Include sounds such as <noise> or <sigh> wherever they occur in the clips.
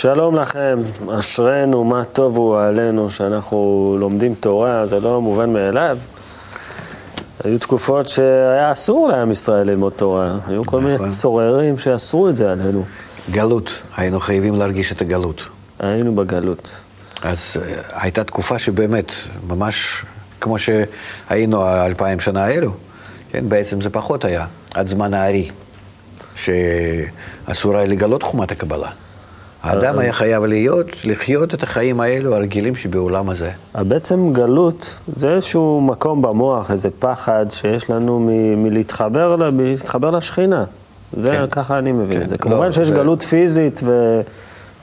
שלום לכם, אשרינו, מה טוב הוא עלינו שאנחנו לומדים תורה, זה לא מובן מאליו. היו תקופות שהיה אסור לעם ישראל ללמוד תורה, היו כל מיני נכון. צוררים שאסרו את זה עלינו. גלות, היינו חייבים להרגיש את הגלות. היינו בגלות. אז אה, הייתה תקופה שבאמת, ממש כמו שהיינו האלפיים שנה האלו, כן, בעצם זה פחות היה, עד זמן הארי, שאסור היה לגלות חומת הקבלה. האדם היה חייב להיות, לחיות את החיים האלו, הרגילים שבעולם הזה. אבל בעצם גלות זה איזשהו מקום במוח, איזה פחד שיש לנו מ- מלהתחבר, מלהתחבר לשכינה. זה כן. ככה אני מבין כן. זה. כמובן לא, שיש זה- גלות פיזית ו...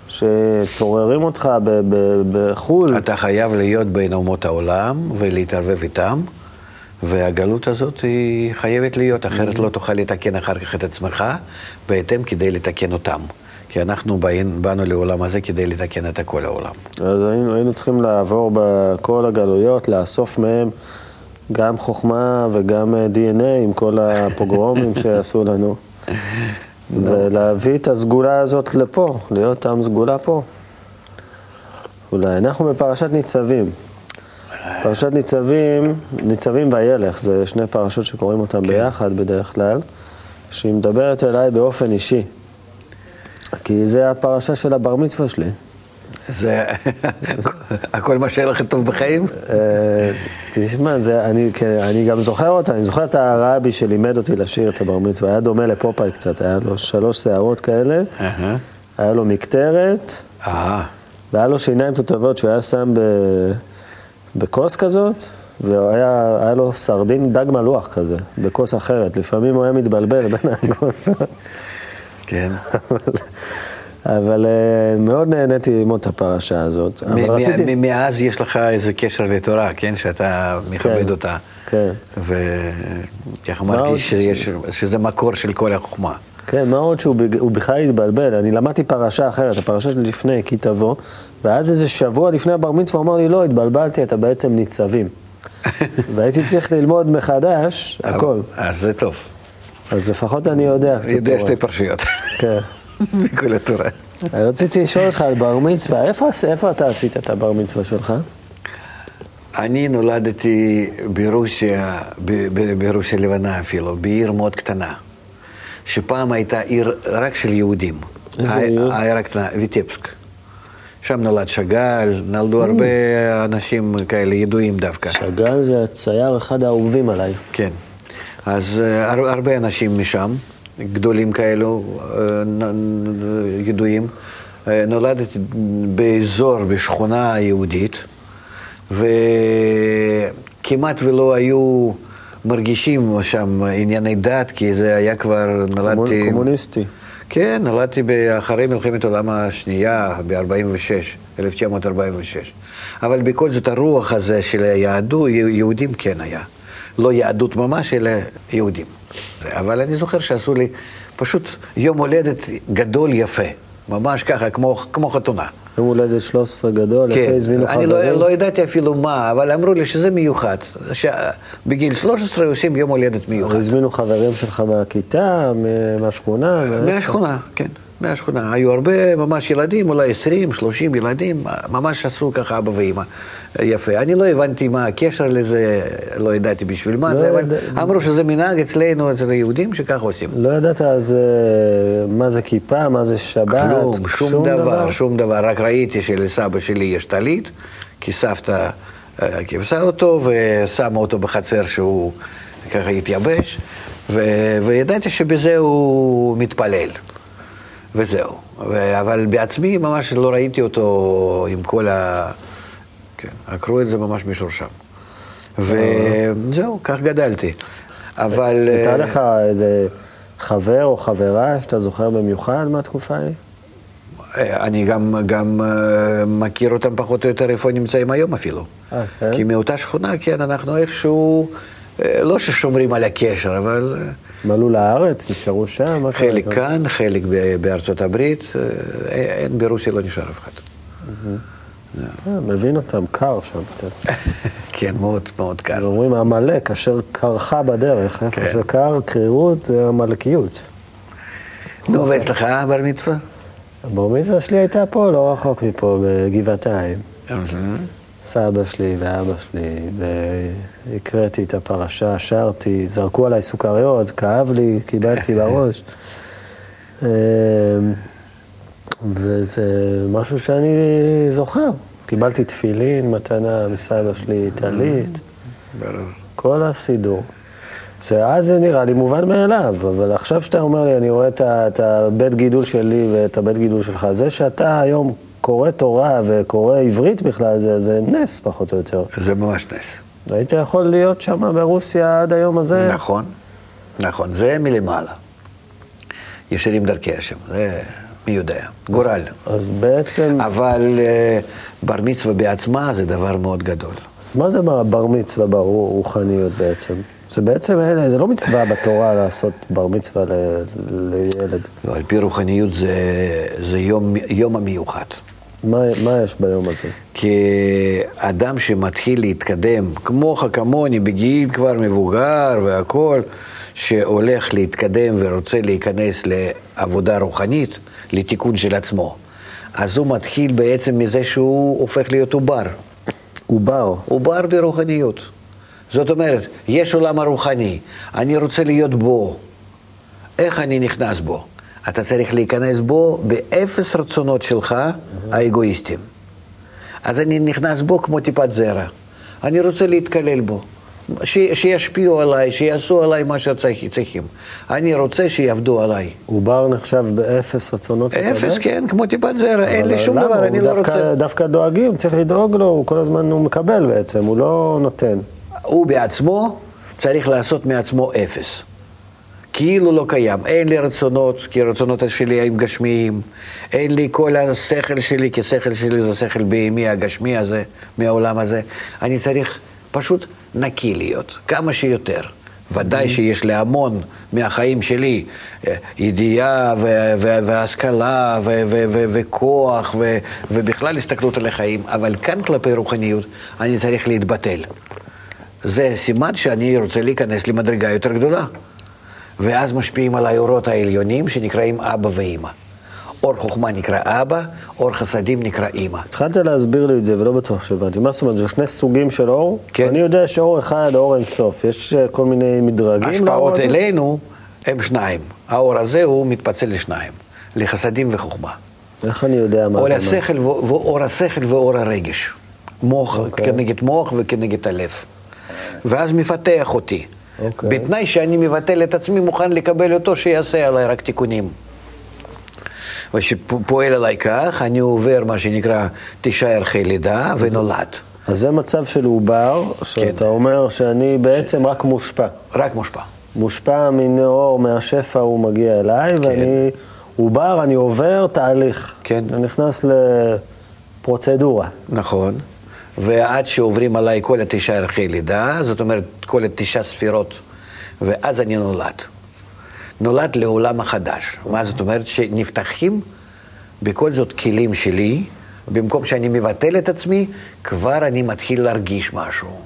שצוררים אותך ב- ב- בחו"ל. אתה חייב להיות בין אומות העולם ולהתערבב איתם, והגלות הזאת היא חייבת להיות, אחרת לא תוכל לתקן אחר כך את עצמך בהתאם כדי לתקן אותם. כי אנחנו באים, באנו לעולם הזה כדי לתקן את כל העולם. אז היינו, היינו צריכים לעבור בכל הגלויות, לאסוף מהם גם חוכמה וגם אה, DNA עם כל הפוגרומים <laughs> שעשו לנו. ולהביא את הסגולה הזאת לפה, להיות עם סגולה פה. אולי אנחנו בפרשת ניצבים. פרשת ניצבים, ניצבים וילך, זה שני פרשות שקוראים אותם ביחד בדרך כלל, שהיא מדברת אליי באופן אישי. כי זה הפרשה של הבר מצווה שלי. זה <laughs> הכל מה שהיה לכם טוב בחיים? אה, תשמע, זה, אני, אני גם זוכר אותה, אני זוכר את הרבי שלימד אותי לשיר את הבר מצווה, היה דומה לפופאי קצת, היה לו שלוש שערות כאלה. היה לו מקטרת, והיה לו שיניים תותבות שהוא היה שם ב, בכוס כזאת, והיה היה לו סרדין דג מלוח כזה, בכוס אחרת, לפעמים הוא היה מתבלבל בין <laughs> הכוס. כן. <laughs> אבל אה, מאוד נהניתי ללמוד את הפרשה הזאת, רציתי... מאז יש לך איזה קשר לתורה, כן? שאתה מכבד כן, אותה. כן. וככה מרגיש שיש- שזה מקור של כל החוכמה. כן, מה עוד שהוא בכלל התבלבל, אני למדתי פרשה אחרת, הפרשה שלפני, כי תבוא, ואז איזה שבוע לפני הבר מצווה הוא אמר לי, לא, התבלבלתי, אתה בעצם ניצבים. <laughs> והייתי צריך ללמוד מחדש, הכל. אז זה טוב. אז לפחות אני יודע קצת אני יודע תורה. שתי פרשיות. כן. <laughs> מכל התורה. רציתי לשאול אותך על בר מצווה, איפה, איפה אתה עשית את הבר מצווה שלך? אני נולדתי ברוסיה, ברוסיה לבנה אפילו, בעיר מאוד קטנה, שפעם הייתה עיר רק של יהודים. איזה עיר? העיירה קטנה, ויטבסק. שם נולד שאגאל, נולדו Mm. הרבה אנשים כאלה ידועים דווקא. שאגאל זה הצייר אחד האהובים עליי. כן. אז אה, הר- הרבה אנשים משם, גדולים כאלו, אה, ידועים. אה, נולדתי באזור, בשכונה יהודית, וכמעט ולא היו מרגישים שם ענייני דת, כי זה היה כבר, נולדתי... קומוניסטי. כן, נולדתי אחרי מלחמת העולם השנייה, ב-46, 1946. אבל בכל זאת הרוח הזה של היהדות, יהודים כן היה. לא יהדות ממש, אלא יהודים. אבל אני זוכר שעשו לי פשוט יום הולדת גדול יפה. ממש ככה, כמו, כמו חתונה. יום הולדת 13 גדול, כן, הזמינו אני חברים? לא, לא ידעתי אפילו מה, אבל אמרו לי שזה מיוחד. שבגיל 13 עושים יום הולדת מיוחד. הזמינו חברים שלך מהכיתה, מהשכונה? מהשכונה, כן, מהשכונה. היו הרבה ממש ילדים, אולי 20, 30 ילדים, ממש עשו ככה אבא ואמא. יפה. אני לא הבנתי מה הקשר לזה, לא ידעתי בשביל מה לא זה, אבל יודע- אמרו שזה מנהג אצלנו, אצל היהודים, שככה עושים. לא ידעת אז אה, מה זה כיפה, מה זה שבת? כלום, שום דבר, שום דבר. רק ראיתי שלסבא שלי יש טלית, כי סבתא אה, כבשה אותו ושמה אותו בחצר שהוא ככה התייבש, ו- וידעתי שבזה הוא מתפלל, וזהו. ו- אבל בעצמי ממש לא ראיתי אותו עם כל ה... כן, עקרו את זה ממש משורשם. וזהו, כך גדלתי. אבל... הייתה אה, לך איזה חבר או חברה שאתה זוכר במיוחד מהתקופה ההיא? אני גם, גם אה, מכיר אותם פחות או יותר איפה נמצאים היום אפילו. אה, כן? כי מאותה שכונה, כן, אנחנו איכשהו, אה, לא ששומרים על הקשר, אבל אה, הם עלו לארץ, נשארו שם? חלק? כאן, חלק בארצות הברית, אה, אין, ברוסיה לא נשאר אף אחד. אה, מבין אותם, קר שם קצת. <laughs> כן, מאוד מאוד קר. אומרים עמלק, אשר קרחה בדרך, איפה כן. שקר, קרירות, זה עמלקיות. נו, ואצלך בר מצווה? הבר מצווה שלי הייתה פה, לא רחוק מפה, בגבעתיים. סבא שלי ואבא שלי, והקראתי את הפרשה, שרתי, זרקו עליי סוכריות, כאב לי, קיבלתי <laughs> בראש. אמ, וזה משהו שאני זוכר. קיבלתי תפילין, מתנה מסבא שלי, טלית, ברור. כל הסידור. ואז זה נראה לי מובן מאליו, אבל עכשיו שאתה אומר לי, אני רואה את הבית גידול שלי ואת הבית גידול שלך, זה שאתה היום קורא תורה וקורא עברית בכלל, זה, זה נס פחות או יותר. זה ממש נס. היית יכול להיות שם ברוסיה עד היום הזה? נכון, נכון, זה מלמעלה. ישרים דרכי השם, זה מי יודע, גורל. אז בעצם, אבל אה, בר מצווה בעצמה זה דבר מאוד גדול. מה זה בר מצווה ברוחניות בעצם? זה בעצם, זה לא מצווה בתורה לעשות בר מצווה ל- לילד. לא, על פי רוחניות זה, זה יום, יום המיוחד. מה, מה יש ביום הזה? כי אדם שמתחיל להתקדם, כמוך, כמוני, בגיל כבר מבוגר והכול, שהולך להתקדם ורוצה להיכנס לעבודה רוחנית, לתיקון של עצמו, אז הוא מתחיל בעצם מזה שהוא הופך להיות עובר. עובר. עובר ברוחניות. זאת אומרת, יש עולם הרוחני, אני רוצה להיות בו. איך אני נכנס בו? אתה צריך להיכנס בו באפס רצונות שלך, האגואיסטים. אז אני נכנס בו כמו טיפת זרע. אני רוצה להתקלל בו. ש, שישפיעו עליי, שיעשו עליי מה שצריכים. אני רוצה שיעבדו עליי. עובר נחשב באפס רצונות? אפס, כן, כמו טיפת זרע, אין לי שום למה? דבר, אני לא דווקא, רוצה. דווקא דואגים, צריך לדאוג לו, הוא כל הזמן הוא מקבל בעצם, הוא לא נותן. הוא בעצמו צריך לעשות מעצמו אפס. כאילו לא קיים. אין לי רצונות, כי הרצונות שלי הם גשמיים. אין לי כל השכל שלי, כי השכל שלי זה שכל בהמי, הגשמי הזה, מהעולם הזה. אני צריך פשוט נקי להיות, כמה שיותר. ודאי שיש לי המון מהחיים שלי אה, ידיעה ו- ו- והשכלה ו- ו- ו- וכוח ו- ובכלל הסתכלות על החיים, אבל כאן כלפי רוחניות אני צריך להתבטל. זה סימן שאני רוצה להיכנס למדרגה יותר גדולה. ואז משפיעים על האורות העליונים שנקראים אבא ואימא. אור חוכמה נקרא אבא, אור חסדים נקרא אימא. התחלת להסביר לי את זה ולא בטוח שהבנתי. מה זאת אומרת, זה שני סוגים של אור? כן. אני יודע שאור אחד, אור אינסוף. יש אה, כל מיני מדרגים הזה? אלינו הם שניים. האור הזה הוא מתפצל לשניים, לחסדים וחוכמה. איך אני יודע מה אור זה? השכל, ו- ואור השכל ואור הרגש. מוח אוקיי. כנגד מוח וכנגד הלב. ואז מפתח אותי. אוקיי. בתנאי שאני מבטל את עצמי, מוכן לקבל אותו, שיעשה עליי רק תיקונים. ושפועל עליי כך, אני עובר מה שנקרא תשעה ערכי לידה ונולד. אז זה מצב של עובר, כן. שאתה אומר שאני בעצם רק מושפע. רק מושפע. מושפע מאור, מהשפע הוא מגיע אליי, ואני עובר, אני עובר תהליך. כן. אני נכנס לפרוצדורה. נכון. ועד שעוברים עליי כל התשעה ערכי לידה, זאת אומרת כל התשעה ספירות, ואז אני נולד. נולד לעולם החדש. מה זאת אומרת? שנפתחים בכל זאת כלים שלי, במקום שאני מבטל את עצמי, כבר אני מתחיל להרגיש משהו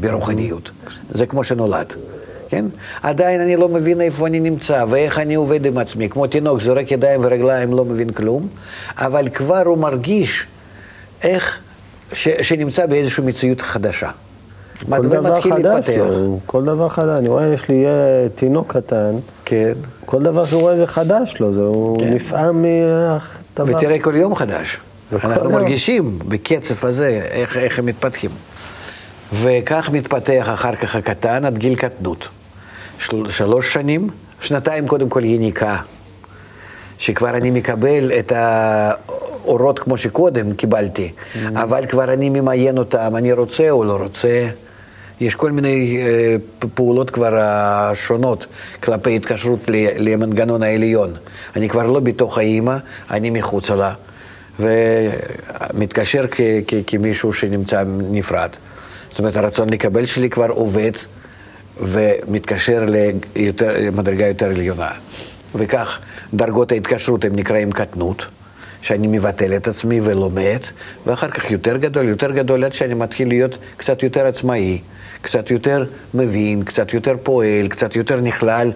ברוחניות. זה כמו שנולד. כן? עדיין אני לא מבין איפה אני נמצא ואיך אני עובד עם עצמי. כמו תינוק זורק ידיים ורגליים, לא מבין כלום, אבל כבר הוא מרגיש איך, ש, שנמצא באיזושהי מציאות חדשה. כל דבר חדש. לו, כל דבר חדש. אני רואה, יש לי תינוק קטן, כן. כל דבר שהוא רואה זה חדש לו, זה, הוא כן. נפעם מדבר. ותראה כל יום חדש. אנחנו יום. מרגישים בקצב הזה איך, איך הם מתפתחים. וכך מתפתח אחר כך הקטן עד גיל קטנות. של, שלוש שנים, שנתיים קודם כל יניקה, שכבר אני מקבל את האורות כמו שקודם קיבלתי, אבל כבר אני ממיין אותם, אני רוצה או לא רוצה. יש כל מיני אה, פעולות כבר אה, שונות כלפי התקשרות למנגנון העליון. אני כבר לא בתוך האימא, אני מחוצה לה, ומתקשר כ- כ- כמישהו שנמצא נפרד. זאת אומרת, הרצון לקבל שלי כבר עובד ומתקשר למדרגה יותר עליונה. וכך דרגות ההתקשרות הם נקראים קטנות, שאני מבטל את עצמי ולומד, ואחר כך יותר גדול, יותר גדול, עד שאני מתחיל להיות קצת יותר עצמאי, קצת יותר מבין, קצת יותר פועל, קצת יותר נכלל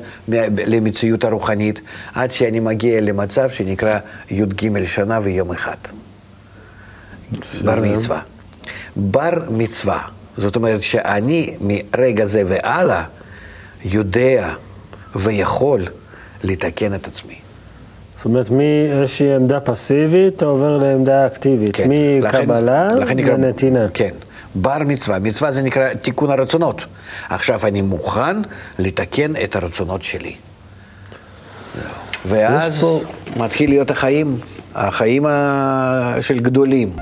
למציאות הרוחנית, עד שאני מגיע למצב שנקרא י"ג שנה ויום אחד. בר מצווה. בר מצווה. זאת אומרת שאני מרגע זה והלאה יודע ויכול לתקן את עצמי. זאת אומרת, מאיזושהי עמדה פסיבית אתה עובר לעמדה אקטיבית, כן. מקבלה לנתינה. כן. בר מצווה, מצווה זה נקרא תיקון הרצונות. עכשיו אני מוכן לתקן את הרצונות שלי. ואז פה- מתחיל להיות החיים, החיים ה- של גדולים.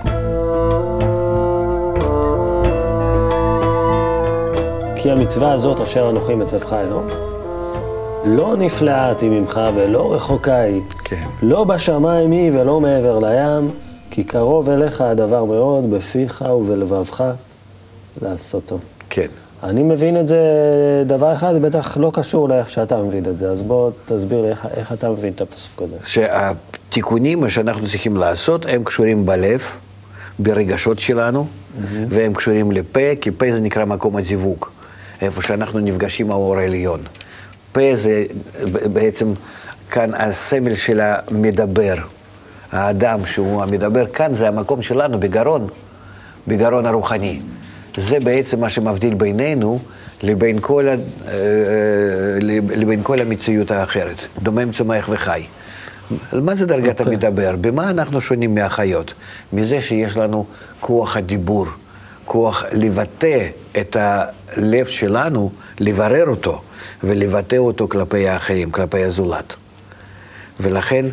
כי המצווה הזאת אשר אנוכי מצווך היום, לא נפלאתי ממך ולא רחוקה היא, כן. לא בשמיים היא ולא מעבר לים, כי קרוב אליך הדבר מאוד, בפיך ובלבבך לעשותו. כן. אני מבין את זה, דבר אחד, בטח לא קשור לאיך שאתה מבין את זה, אז בוא תסביר לי איך, איך אתה מבין את הפסוק הזה. שהתיקונים שאנחנו צריכים לעשות הם קשורים בלב, ברגשות שלנו, והם קשורים לפה, כי פה זה נקרא מקום הזיווג, איפה שאנחנו נפגשים עם האור העליון. פה זה בעצם כאן הסמל של המדבר, האדם שהוא המדבר, כאן זה המקום שלנו בגרון, בגרון הרוחני. זה בעצם מה שמבדיל בינינו לבין כל, ה- אה, אה, לבין כל המציאות האחרת, דומם, צומח וחי. מה זה דרגת אוקיי. המדבר? במה אנחנו שונים מהחיות? מזה שיש לנו כוח הדיבור, כוח לבטא את הלב שלנו, לברר אותו ולבטא אותו כלפי האחרים, כלפי הזולת. ולכן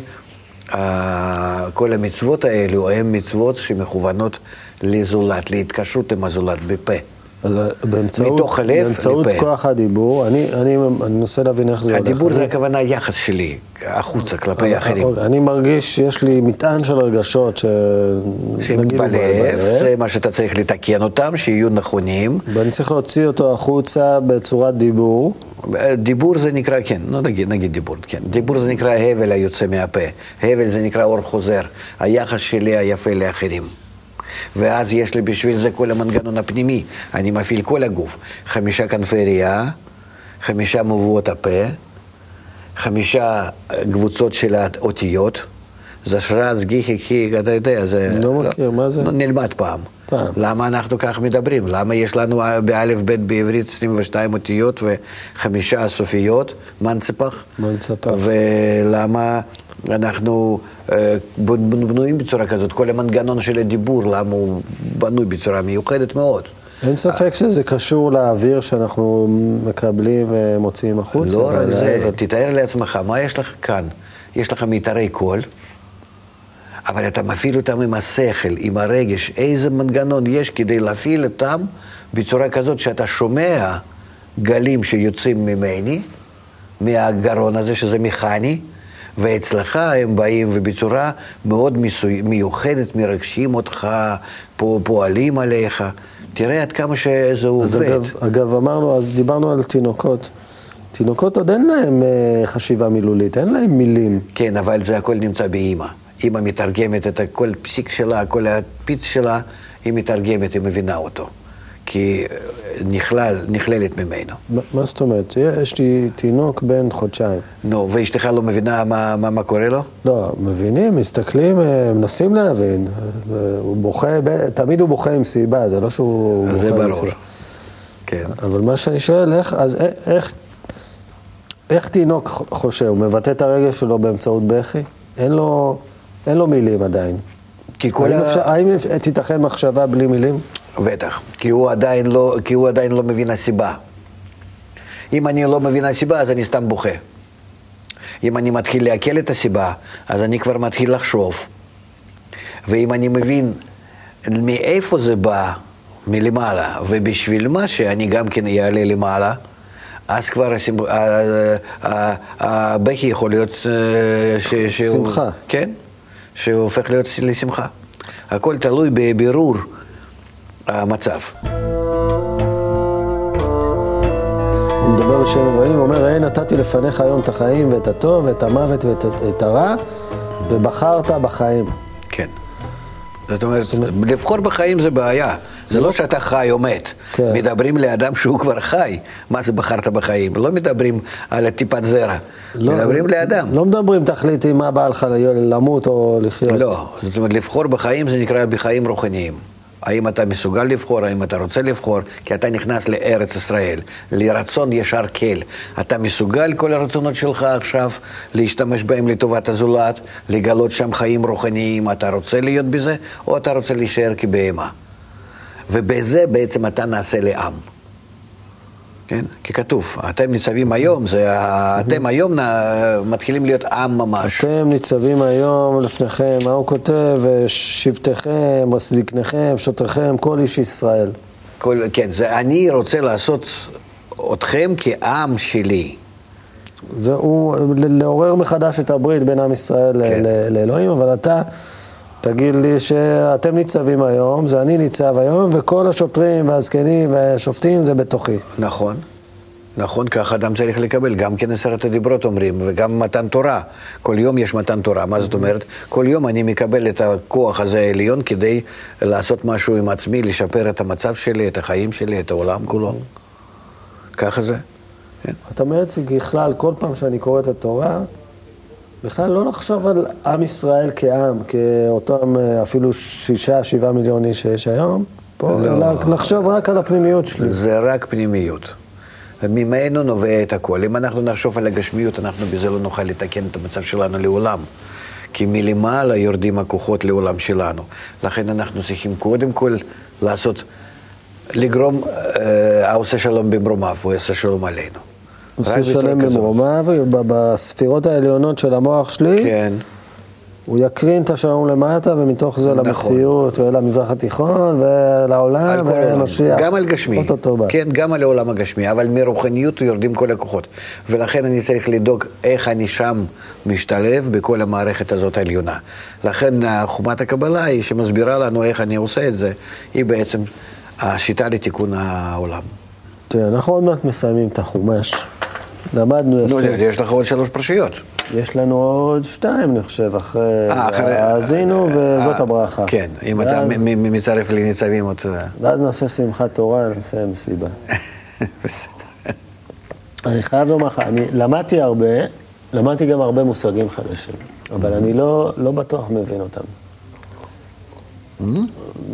אה, כל המצוות האלו הן מצוות שמכוונות לזולת, להתקשרות עם הזולת בפה. אז באמצעות, מתוך הלב באמצעות לפה. כוח הדיבור, אני, אני, אני מנסה להבין איך זה הולך. הדיבור זה אני- הכוונה היחס שלי החוצה כלפי האחרים. אוקיי, אני מרגיש שיש לי מטען של רגשות ש... שהם בלב, זה מה שאתה צריך לתקן אותם, שיהיו נכונים. ואני צריך להוציא אותו החוצה בצורת דיבור. דיבור זה נקרא, כן, לא נגיד, נגיד דיבור, כן. דיבור זה נקרא הבל היוצא מהפה. הבל זה נקרא אור חוזר, היחס שלי היפה לאחרים. ואז יש לי בשביל זה כל המנגנון הפנימי. אני מפעיל כל הגוף. חמישה כנפי ראייה, חמישה מבואות הפה, חמישה קבוצות של האותיות. זשרז, גיחי, חי, אתה יודע, זה... לא מכיר, מה זה? נלמד פעם. פעם. למה אנחנו כך מדברים? למה יש לנו באלף בית בעברית 22 אותיות וחמישה סופיות, מנצפח? מנצפח. ולמה אנחנו אה, בנויים בצורה כזאת? כל המנגנון של הדיבור, למה הוא בנוי בצורה מיוחדת מאוד? אין ספק שזה קשור לאוויר שאנחנו מקבלים ומוציאים החוצה. לא רק זה, אבל- תתאר לעצמך, מה יש לך כאן? יש לך מיתרי קול, אבל אתה מפעיל אותם עם השכל, עם הרגש, איזה מנגנון יש כדי להפעיל אותם בצורה כזאת שאתה שומע גלים שיוצאים ממני, מהגרון הזה שזה מכני, ואצלך הם באים ובצורה מאוד מסוי- מיוחדת, מרגשים אותך, פו- פועלים עליך. תראה עד כמה שזה אז עובד. אגב, אגב, אמרנו, אז דיברנו על תינוקות. תינוקות עוד אין להם אה, חשיבה מילולית, אין להם מילים. כן, אבל זה הכל נמצא באימא. אימא מתרגמת את כל פסיק שלה, כל הפיץ שלה, היא מתרגמת, היא מבינה אותו. כי אה, נכלל, נכללת ממנו. מה- מה זאת אומרת? יש לי תינוק בן חודשיים. נו, ואשתך לא מבינה מה, מה, מה קורה לו? לא, מבינים, מסתכלים, אה, מנסים להבין. אה, הוא בוכה, תמיד הוא בוכה עם סיבה, זה לא שהוא... זה בוכה ברור. כן. אבל מה שאני שואל, איך, אז איך, איך תינוק חושב? הוא מבטא את הרגש שלו באמצעות בכי? אין לו, אין לו מילים עדיין. כי כל האם, ה... אפשר, האם תיתכן מחשבה בלי מילים? בטח. כי הוא, עדיין לא, כי הוא עדיין לא מבין הסיבה. אם אני לא מבין הסיבה, אז אני סתם בוכה. אם אני מתחיל לעכל את הסיבה, אז אני כבר מתחיל לחשוב. ואם אני מבין מאיפה זה בא, מלמעלה, ובשביל מה שאני גם כן אעלה למעלה, אז כבר הבכי יכול להיות... אה, ש- שהוא- שמחה. כן, שהוא הופך להיות לשמחה. הכל תלוי בבירור המצב. הוא מדבר בשם אלוהים, ואומר, ראה נתתי לפניך היום את החיים ואת הטוב ואת המוות ואת את הרע, ובחרת בחיים. כן. זאת אומרת, לבחור בחיים זה בעיה. זה לא שאתה חי או מת. כן. מדברים לאדם שהוא כבר חי. מה זה בחרת בחיים? לא מדברים על הטיפת זרע. לא- מדברים לאדם. לא מדברים תכליתי מה בא לך למות או לחיות. לא, זאת אומרת, לבחור בחיים זה נקרא בחיים רוחניים. האם אתה מסוגל לבחור, האם אתה רוצה לבחור, כי אתה נכנס לארץ ישראל, לרצון ישר כל. אתה מסוגל כל הרצונות שלך עכשיו להשתמש בהם לטובת הזולת, לגלות שם חיים רוחניים, אתה רוצה להיות בזה, או אתה רוצה להישאר כבהמה. ובזה בעצם אתה נעשה לעם. כן? כי כתוב, אתם ניצבים היום, זה, אתם היום מתחילים להיות עם ממש. אתם ניצבים היום לפניכם, מה הוא כותב? שבטיכם, זקניכם, שוטריכם, כל איש ישראל. כל, כן, זה, אני רוצה לעשות אתכם כעם שלי. זה הוא לעורר מחדש את הברית בין עם ישראל כן. לאלוהים, אבל אתה תגיד לי שאתם ניצבים היום, זה אני ניצב היום, וכל השוטרים והזקנים והשופטים זה בתוכי. נכון, נכון, כך אדם צריך לקבל. גם כן עשרת הדיברות אומרים, וגם מתן תורה. כל יום יש מתן תורה. מה זאת אומרת? כל יום אני מקבל את הכוח הזה העליון כדי לעשות משהו עם עצמי, לשפר את המצב שלי, את החיים שלי, את העולם כולו. ככה זה. כן. את אומרת שככלל, כל פעם שאני קורא את התורה, בכלל לא לחשוב על עם ישראל כעם, כאותם אה, אפילו שישה, שבעה מיליון איש שיש היום, פה, לא. אלא לחשוב רק על הפנימיות שלי. זה רק פנימיות. וממנו נובע את הכל. אם אנחנו נחשוב על הגשמיות, אנחנו בזה לא נוכל לתקן את המצב שלנו לעולם. כי מלמעלה יורדים הכוחות לעולם שלנו. לכן אנחנו צריכים קודם כל לעשות, לגרום, אה, העושה שלום במרומיו, הוא יעשה שלום עלינו. רק בצורה שלם. במרומיו, ובספירות העליונות של המוח שלי, כן, הוא יקרין את השלום למטה, ומתוך זה נכון. למציאות, ולמזרח התיכון, ולעולם. ולמשיח. גם על גשמי. כן, גם על העולם הגשמי, אבל מרוחניות יורדים כל הכוחות. ולכן אני צריך לדאוג איך אני שם משתלב בכל המערכת הזאת העליונה. לכן חומת הקבלה היא שמסבירה לנו איך אני עושה את זה, היא בעצם השיטה לתיקון העולם. תראה, אנחנו עוד מעט מסיימים את החומש. למדנו נו, יפה. יש לך עוד שלוש פרשיות. יש לנו עוד שתיים, אני חושב, אחרי... אה, אחרי- האזינו, וזאת אה, הברכה. כן, אם אתה מצרף לניצבים עוד... אה, ואז נעשה שמחת תורה, נעשה מסיבה. <laughs> בסדר. אני חייב לומר לך, אני למדתי הרבה, למדתי גם הרבה מושגים חדשים, אבל אני לא, לא בטוח מבין אותם.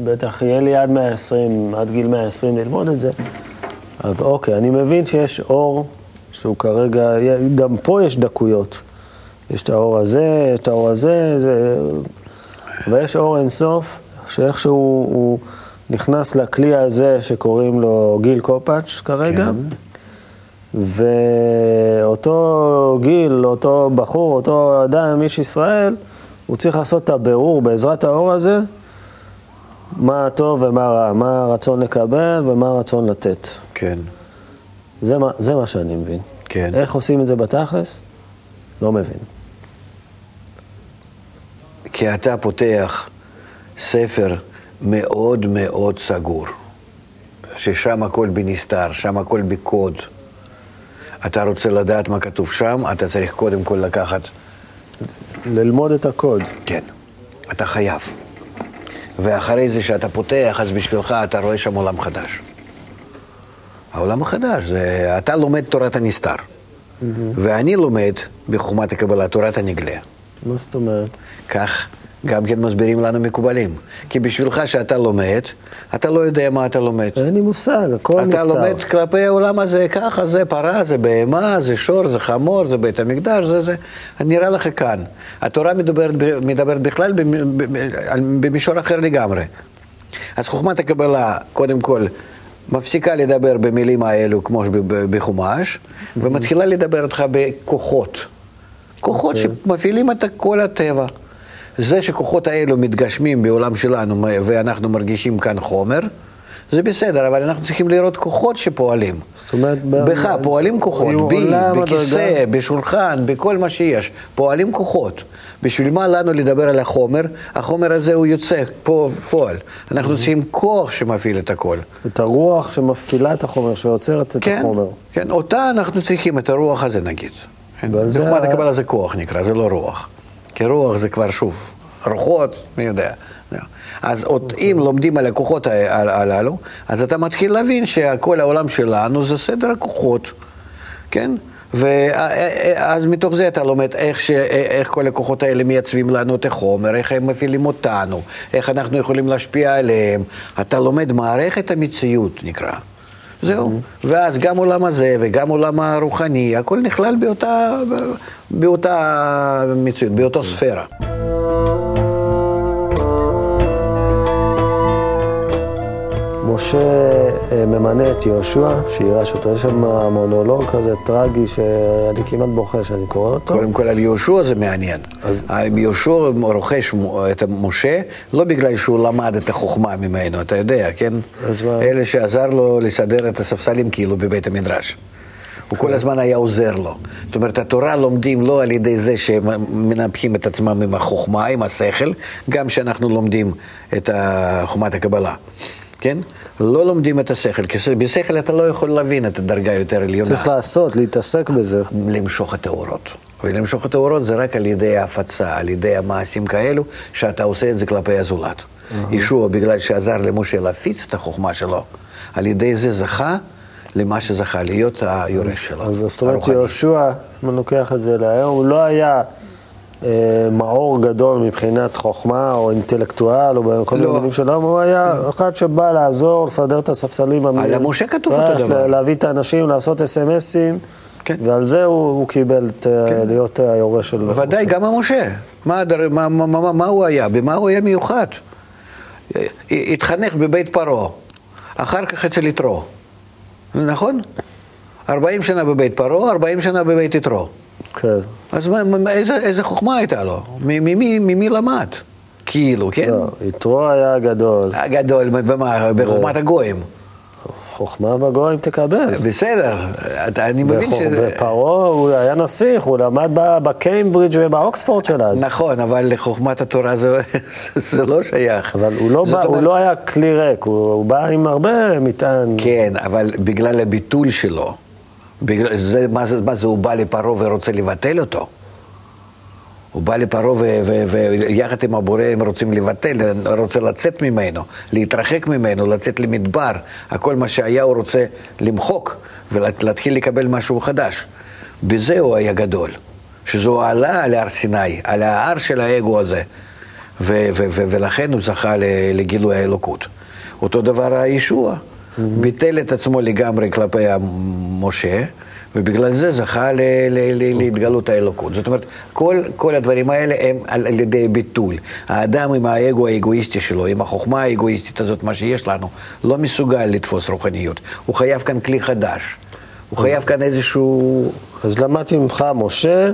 בטח יהיה לי עד 120, עד גיל 120 ללמוד את זה, אבל אוקיי, אני מבין שיש אור שהוא כרגע, גם פה יש דקויות. יש את האור הזה, את האור הזה, זה... ויש אור אינסוף, שאיכשהו הוא נכנס לכלי הזה שקוראים לו גיל קופאץ' כרגע. כן. ואותו גיל, אותו בחור, אותו אדם, איש ישראל, הוא צריך לעשות את הבירור בעזרת האור הזה, מה הטוב ומה רע, מה הרצון לקבל ומה הרצון לתת. כן, זה מה, זה מה שאני מבין. כן. איך עושים את זה בתכלס? לא מבין. כי אתה פותח ספר מאוד מאוד סגור, ששם הכל בנסתר, שם הכל בקוד. אתה רוצה לדעת מה כתוב שם, אתה צריך קודם כל לקחת, ללמוד את הקוד. כן, אתה חייב. ואחרי זה שאתה פותח, אז בשבילך אתה רואה שם עולם חדש. העולם החדש, זה, אתה לומד תורת הנסתר, ואני לומד בחוכמת הקבלה תורת הנגלה. מה זאת אומרת? כך גם כן מסבירים לנו מקובלים. כי בשבילך שאתה לומד, אתה לא יודע מה אתה לומד. אין לי מושג, הכל אתה נסתר. לומד כלפי העולם הזה, ככה, זה פרה, זה בהמה, זה שור, זה חמור, זה בית המקדש, זה זה. נראה לך כאן. התורה מדברת, מדברת בכלל במישור אחר לגמרי. אז חוכמת הקבלה, קודם כל, מפסיקה לדבר במילים האלו כמו בחומש, ומתחילה לדבר אותך בכוחות. כוחות אוקיי. שמפעילים את כל הטבע. זה שכוחות האלו מתגשמים בעולם שלנו ואנחנו מרגישים כאן חומר, זה בסדר, אבל אנחנו צריכים לראות כוחות שפועלים. זאת אומרת, ב- בך ב- פועלים כוחות, בי, בכיסא. בשולחן, בכל מה שיש, פועלים כוחות. בשביל מה לנו לדבר על החומר? החומר הזה הוא יוצא פה בפועל. אנחנו צריכים כוח שמפעיל את הכל. את הרוח שמפעילה את החומר, שעוצרת את כן, החומר. כן, אותה אנחנו צריכים, את הרוח הזה נגיד. כן, בחוכמת ה- הקבלה זה כוח נקרא, זה לא רוח. כי רוח זה כבר שוב, רוחות, מי יודע. אז עוד, אם לומדים על הכוחות הללו, אז אתה מתחיל להבין שכל העולם שלנו זה סדר הכוחות, כן? ואז מתוך זה אתה לומד איך, ש... איך כל הכוחות האלה מייצבים לנו את החומר, איך הם מפעילים אותנו, איך אנחנו יכולים להשפיע עליהם. אתה לומד מערכת המציאות, נקרא. זהו. ואז גם עולם הזה וגם עולם הרוחני, הכל נכלל באותה, באותה מציאות, באותה ספירה. משה אה, ממנה את יהושע, שירש אותו. יש שם מונולוג כזה טרגי שאני כמעט בוכה שאני קורא אותו. קודם כל על יהושע זה מעניין. אז- יהושע רוכש את משה לא בגלל שהוא למד את החוכמה ממנו, אתה יודע, כן? אז מה? אלה שעזר לו לסדר את הספסלים כאילו בבית המדרש. הוא כל הזמן היה עוזר לו. זאת אומרת, התורה לומדים לא על ידי זה שהם מנפחים את עצמם עם החוכמה, עם השכל, גם שאנחנו לומדים את חוכמת הקבלה, כן? לא לומדים את השכל, כי בשכל אתה לא יכול להבין את הדרגה יותר עליונה. צריך לעשות, להתעסק בזה. למשוך את האורות. ולמשוך את האורות זה רק על ידי ההפצה, על ידי המעשים כאלו, שאתה עושה את זה כלפי הזולת. ישוע, בגלל שעזר למשה להפיץ את החוכמה שלו, על ידי זה זכה למה שזכה, להיות היורש שלו. אז זאת אומרת. יהושע, אם אני לוקח את זה להיום, הוא לא היה מאור גדול מבחינת חוכמה או אינטלקטואל או בכל מיני לא. מילים שלו, הוא היה אחד שבא לעזור, לסדר את הספסלים. על המשה כתוב אותו דבר. להביא את האנשים, לעשות אס.אם.אסים, כן. ועל זה הוא, הוא קיבל את, אה, להיות היורש של... ודאי, גם המשה. מה, מה, מה, מה הוא היה? במה הוא היה מיוחד? התחנך בבית פרעה, אחר כך אצל יתרו. נכון? 40 שנה בבית פרעה, 40 שנה בבית יתרו. כן. אז מה, איזה, איזה חוכמה הייתה לו? ממי, ממי למד? כאילו, כן? לא, יתרו היה גדול, הגדול, במה? בחוכמת הגויים. חוכמה בגויים תקבל. בסדר, אתה, אני מבין ש... ופרעה הוא היה נסיך, הוא למד בקיימברידג' ובאוקספורד של אז. נכון, אבל לחוכמת התורה זה, <laughs> זה לא שייך. אבל הוא לא, בא, הוא לא היה כלי ריק, הוא, הוא בא עם הרבה מטען. כן, אבל בגלל הביטול שלו, בגלל זה, מה, זה, מה זה, הוא בא לפרעה ורוצה לבטל אותו? הוא בא לפרעה ויחד עם הבורא הם רוצים לבטל, רוצה לצאת ממנו, להתרחק ממנו, לצאת למדבר. הכל מה שהיה הוא רוצה למחוק ולהתחיל לקבל משהו חדש. בזה הוא היה גדול. שזו עלה על הר סיני, על ההר של האגו הזה. ולכן הוא זכה לגילוי האלוקות. אותו דבר הישוע, ביטל את עצמו לגמרי כלפי משה, ובגלל זה זכה ל- ל- ל- להתגלות האלוקות. זאת אומרת, כל, כל הדברים האלה הם על, על ידי ביטול. האדם עם האגו האגואיסטי שלו, עם החוכמה האגואיסטית הזאת, מה שיש לנו, לא מסוגל לתפוס רוחניות. הוא חייב כאן כלי חדש. הוא חייב כאן איזשהו... אז למדתי ממך, משה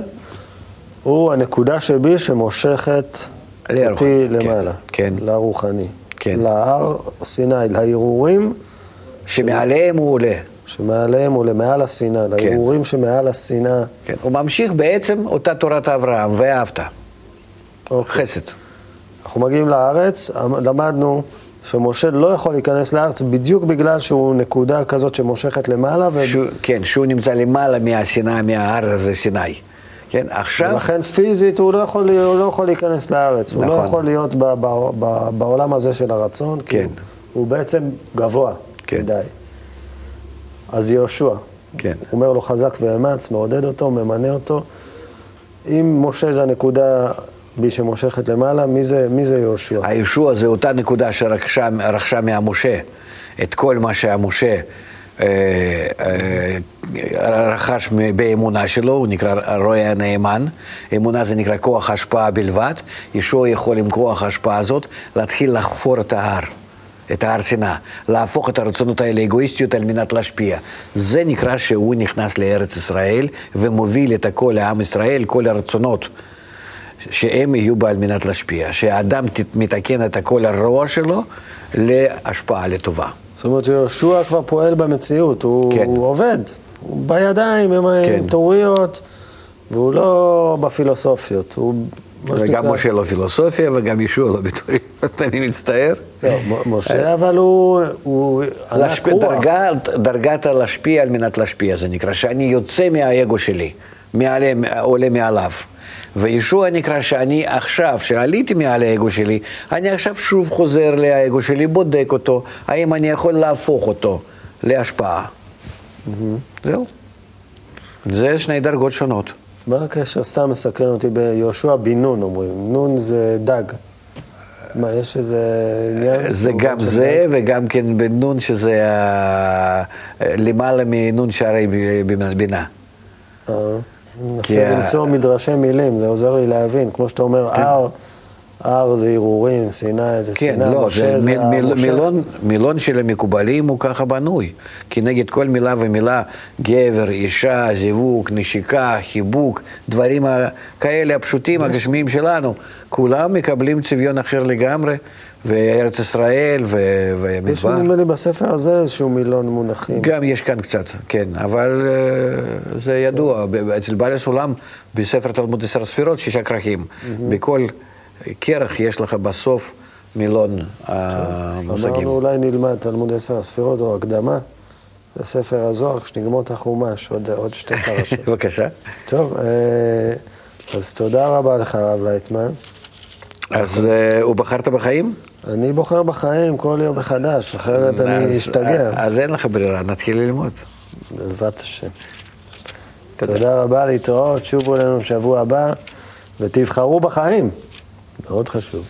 הוא הנקודה שבי שמושכת אותי כן, למעלה. כן. לרוחני. כן. להר סיני, להרהורים שמעליהם הוא עולה. שמעליהם הוא למעל השנאה, להרהורים שמעל השנאה. כן. הוא ממשיך בעצם אותה תורת אברהם, ואהבת. אוקיי. חסד. אנחנו מגיעים לארץ, למדנו שמשה לא יכול להיכנס לארץ בדיוק בגלל שהוא נקודה כזאת שמושכת למעלה, ו... שהוא, כן, שהוא נמצא למעלה מהסיני, מההר הזה, סיני. כן, עכשיו, ולכן פיזית הוא לא יכול, הוא לא יכול להיכנס לארץ, הוא לא נכון. יכול להיות ב, ב, ב, בעולם הזה של הרצון, כי כן. הוא, הוא בעצם גבוה כן. מדי. אז יהושע, כן. הוא אומר לו חזק ואמץ, מעודד אותו, ממנה אותו. אם משה זה הנקודה בי שמושכת למעלה, מי זה, מי זה יהושע? הישוע זה אותה נקודה שרכשה רכשה מהמשה את כל מה שהמשה אה, אה, רכש באמונה שלו, הוא נקרא רועה הנאמן. אמונה זה נקרא כוח השפעה בלבד. ישוע יכול עם כוח ההשפעה הזאת להתחיל לחפור את ההר. את ההר שנאה, להפוך את הרצונות האלה לאגואיסטיות על מנת להשפיע. זה נקרא שהוא נכנס לארץ ישראל ומוביל את הכל לעם ישראל, כל הרצונות שהם יהיו בה על מנת להשפיע. שהאדם מתקן את הכל הרוע שלו להשפעה לטובה. זאת אומרת שיהושע כבר פועל במציאות, הוא, כן. הוא עובד, הוא בידיים עם, כן. עם טעויות, והוא לא בפילוסופיות, הוא... וגם משה לא פילוסופיה וגם ישוע לא ביטוי, <laughs> אני מצטער. לא, משה, אבל הוא... רוח. דרגה, דרגת הלהשפיע על מנת להשפיע, זה נקרא, שאני יוצא מהאגו שלי, מעלה, עולה מעליו. וישוע נקרא שאני עכשיו, שעליתי מעל האגו שלי, אני עכשיו שוב חוזר לאגו שלי, בודק אותו, האם אני יכול להפוך אותו להשפעה. זהו. זה שני דרגות שונות. מה הקשר? סתם מסקרן אותי ביהושע בן נון, אומרים. נון זה דג. מה, יש איזה עניין? זה גם זה? וגם כן בנון שזה ה- למעלה מנון שערי בינה. אה, כי מנסה ה- למצוא מדרשי מילים, זה עוזר לי להבין. כמו שאתה אומר, הר, הר זה הרהורים, סיני זה כן, סיני, לא, משה זה מ- מ-. מילון, מילון של המקובלים הוא ככה בנוי. כי נגד כל מילה ומילה, גבר, אישה, זיווג, נשיקה, חיבוק, דברים כאלה הפשוטים, הגשמיים שלנו, כולם מקבלים צביון אחר לגמרי, וארץ ישראל ו- יש והמדבר. נדמה לי בספר הזה איזשהו מילון מונחים. גם יש כאן קצת, כן, אבל אה, זה ידוע, אצל בעל הסולם, בספר תלמוד עשר ספירות, שישה כרכים. בכל כרך יש לך בסוף מילון המושגים. אמרנו אולי נלמד תלמוד עשר הספירות או הקדמה לספר הזוהר, כשנגמור את החומש, עוד, עוד שתי פרשות. <laughs> בבקשה. טוב, אה, אז תודה רבה לך, הרב לייטמן. אז אה, הוא בחרת בחיים? אני בוחר בחיים כל יום מחדש, אחרת אני אשתגע, אז אין לך ברירה, נתחיל ללמוד. בעזרת השם. תודה רבה, להתראות, שובו אלינו שבוע הבא, ותבחרו בחיים, מאוד חשוב.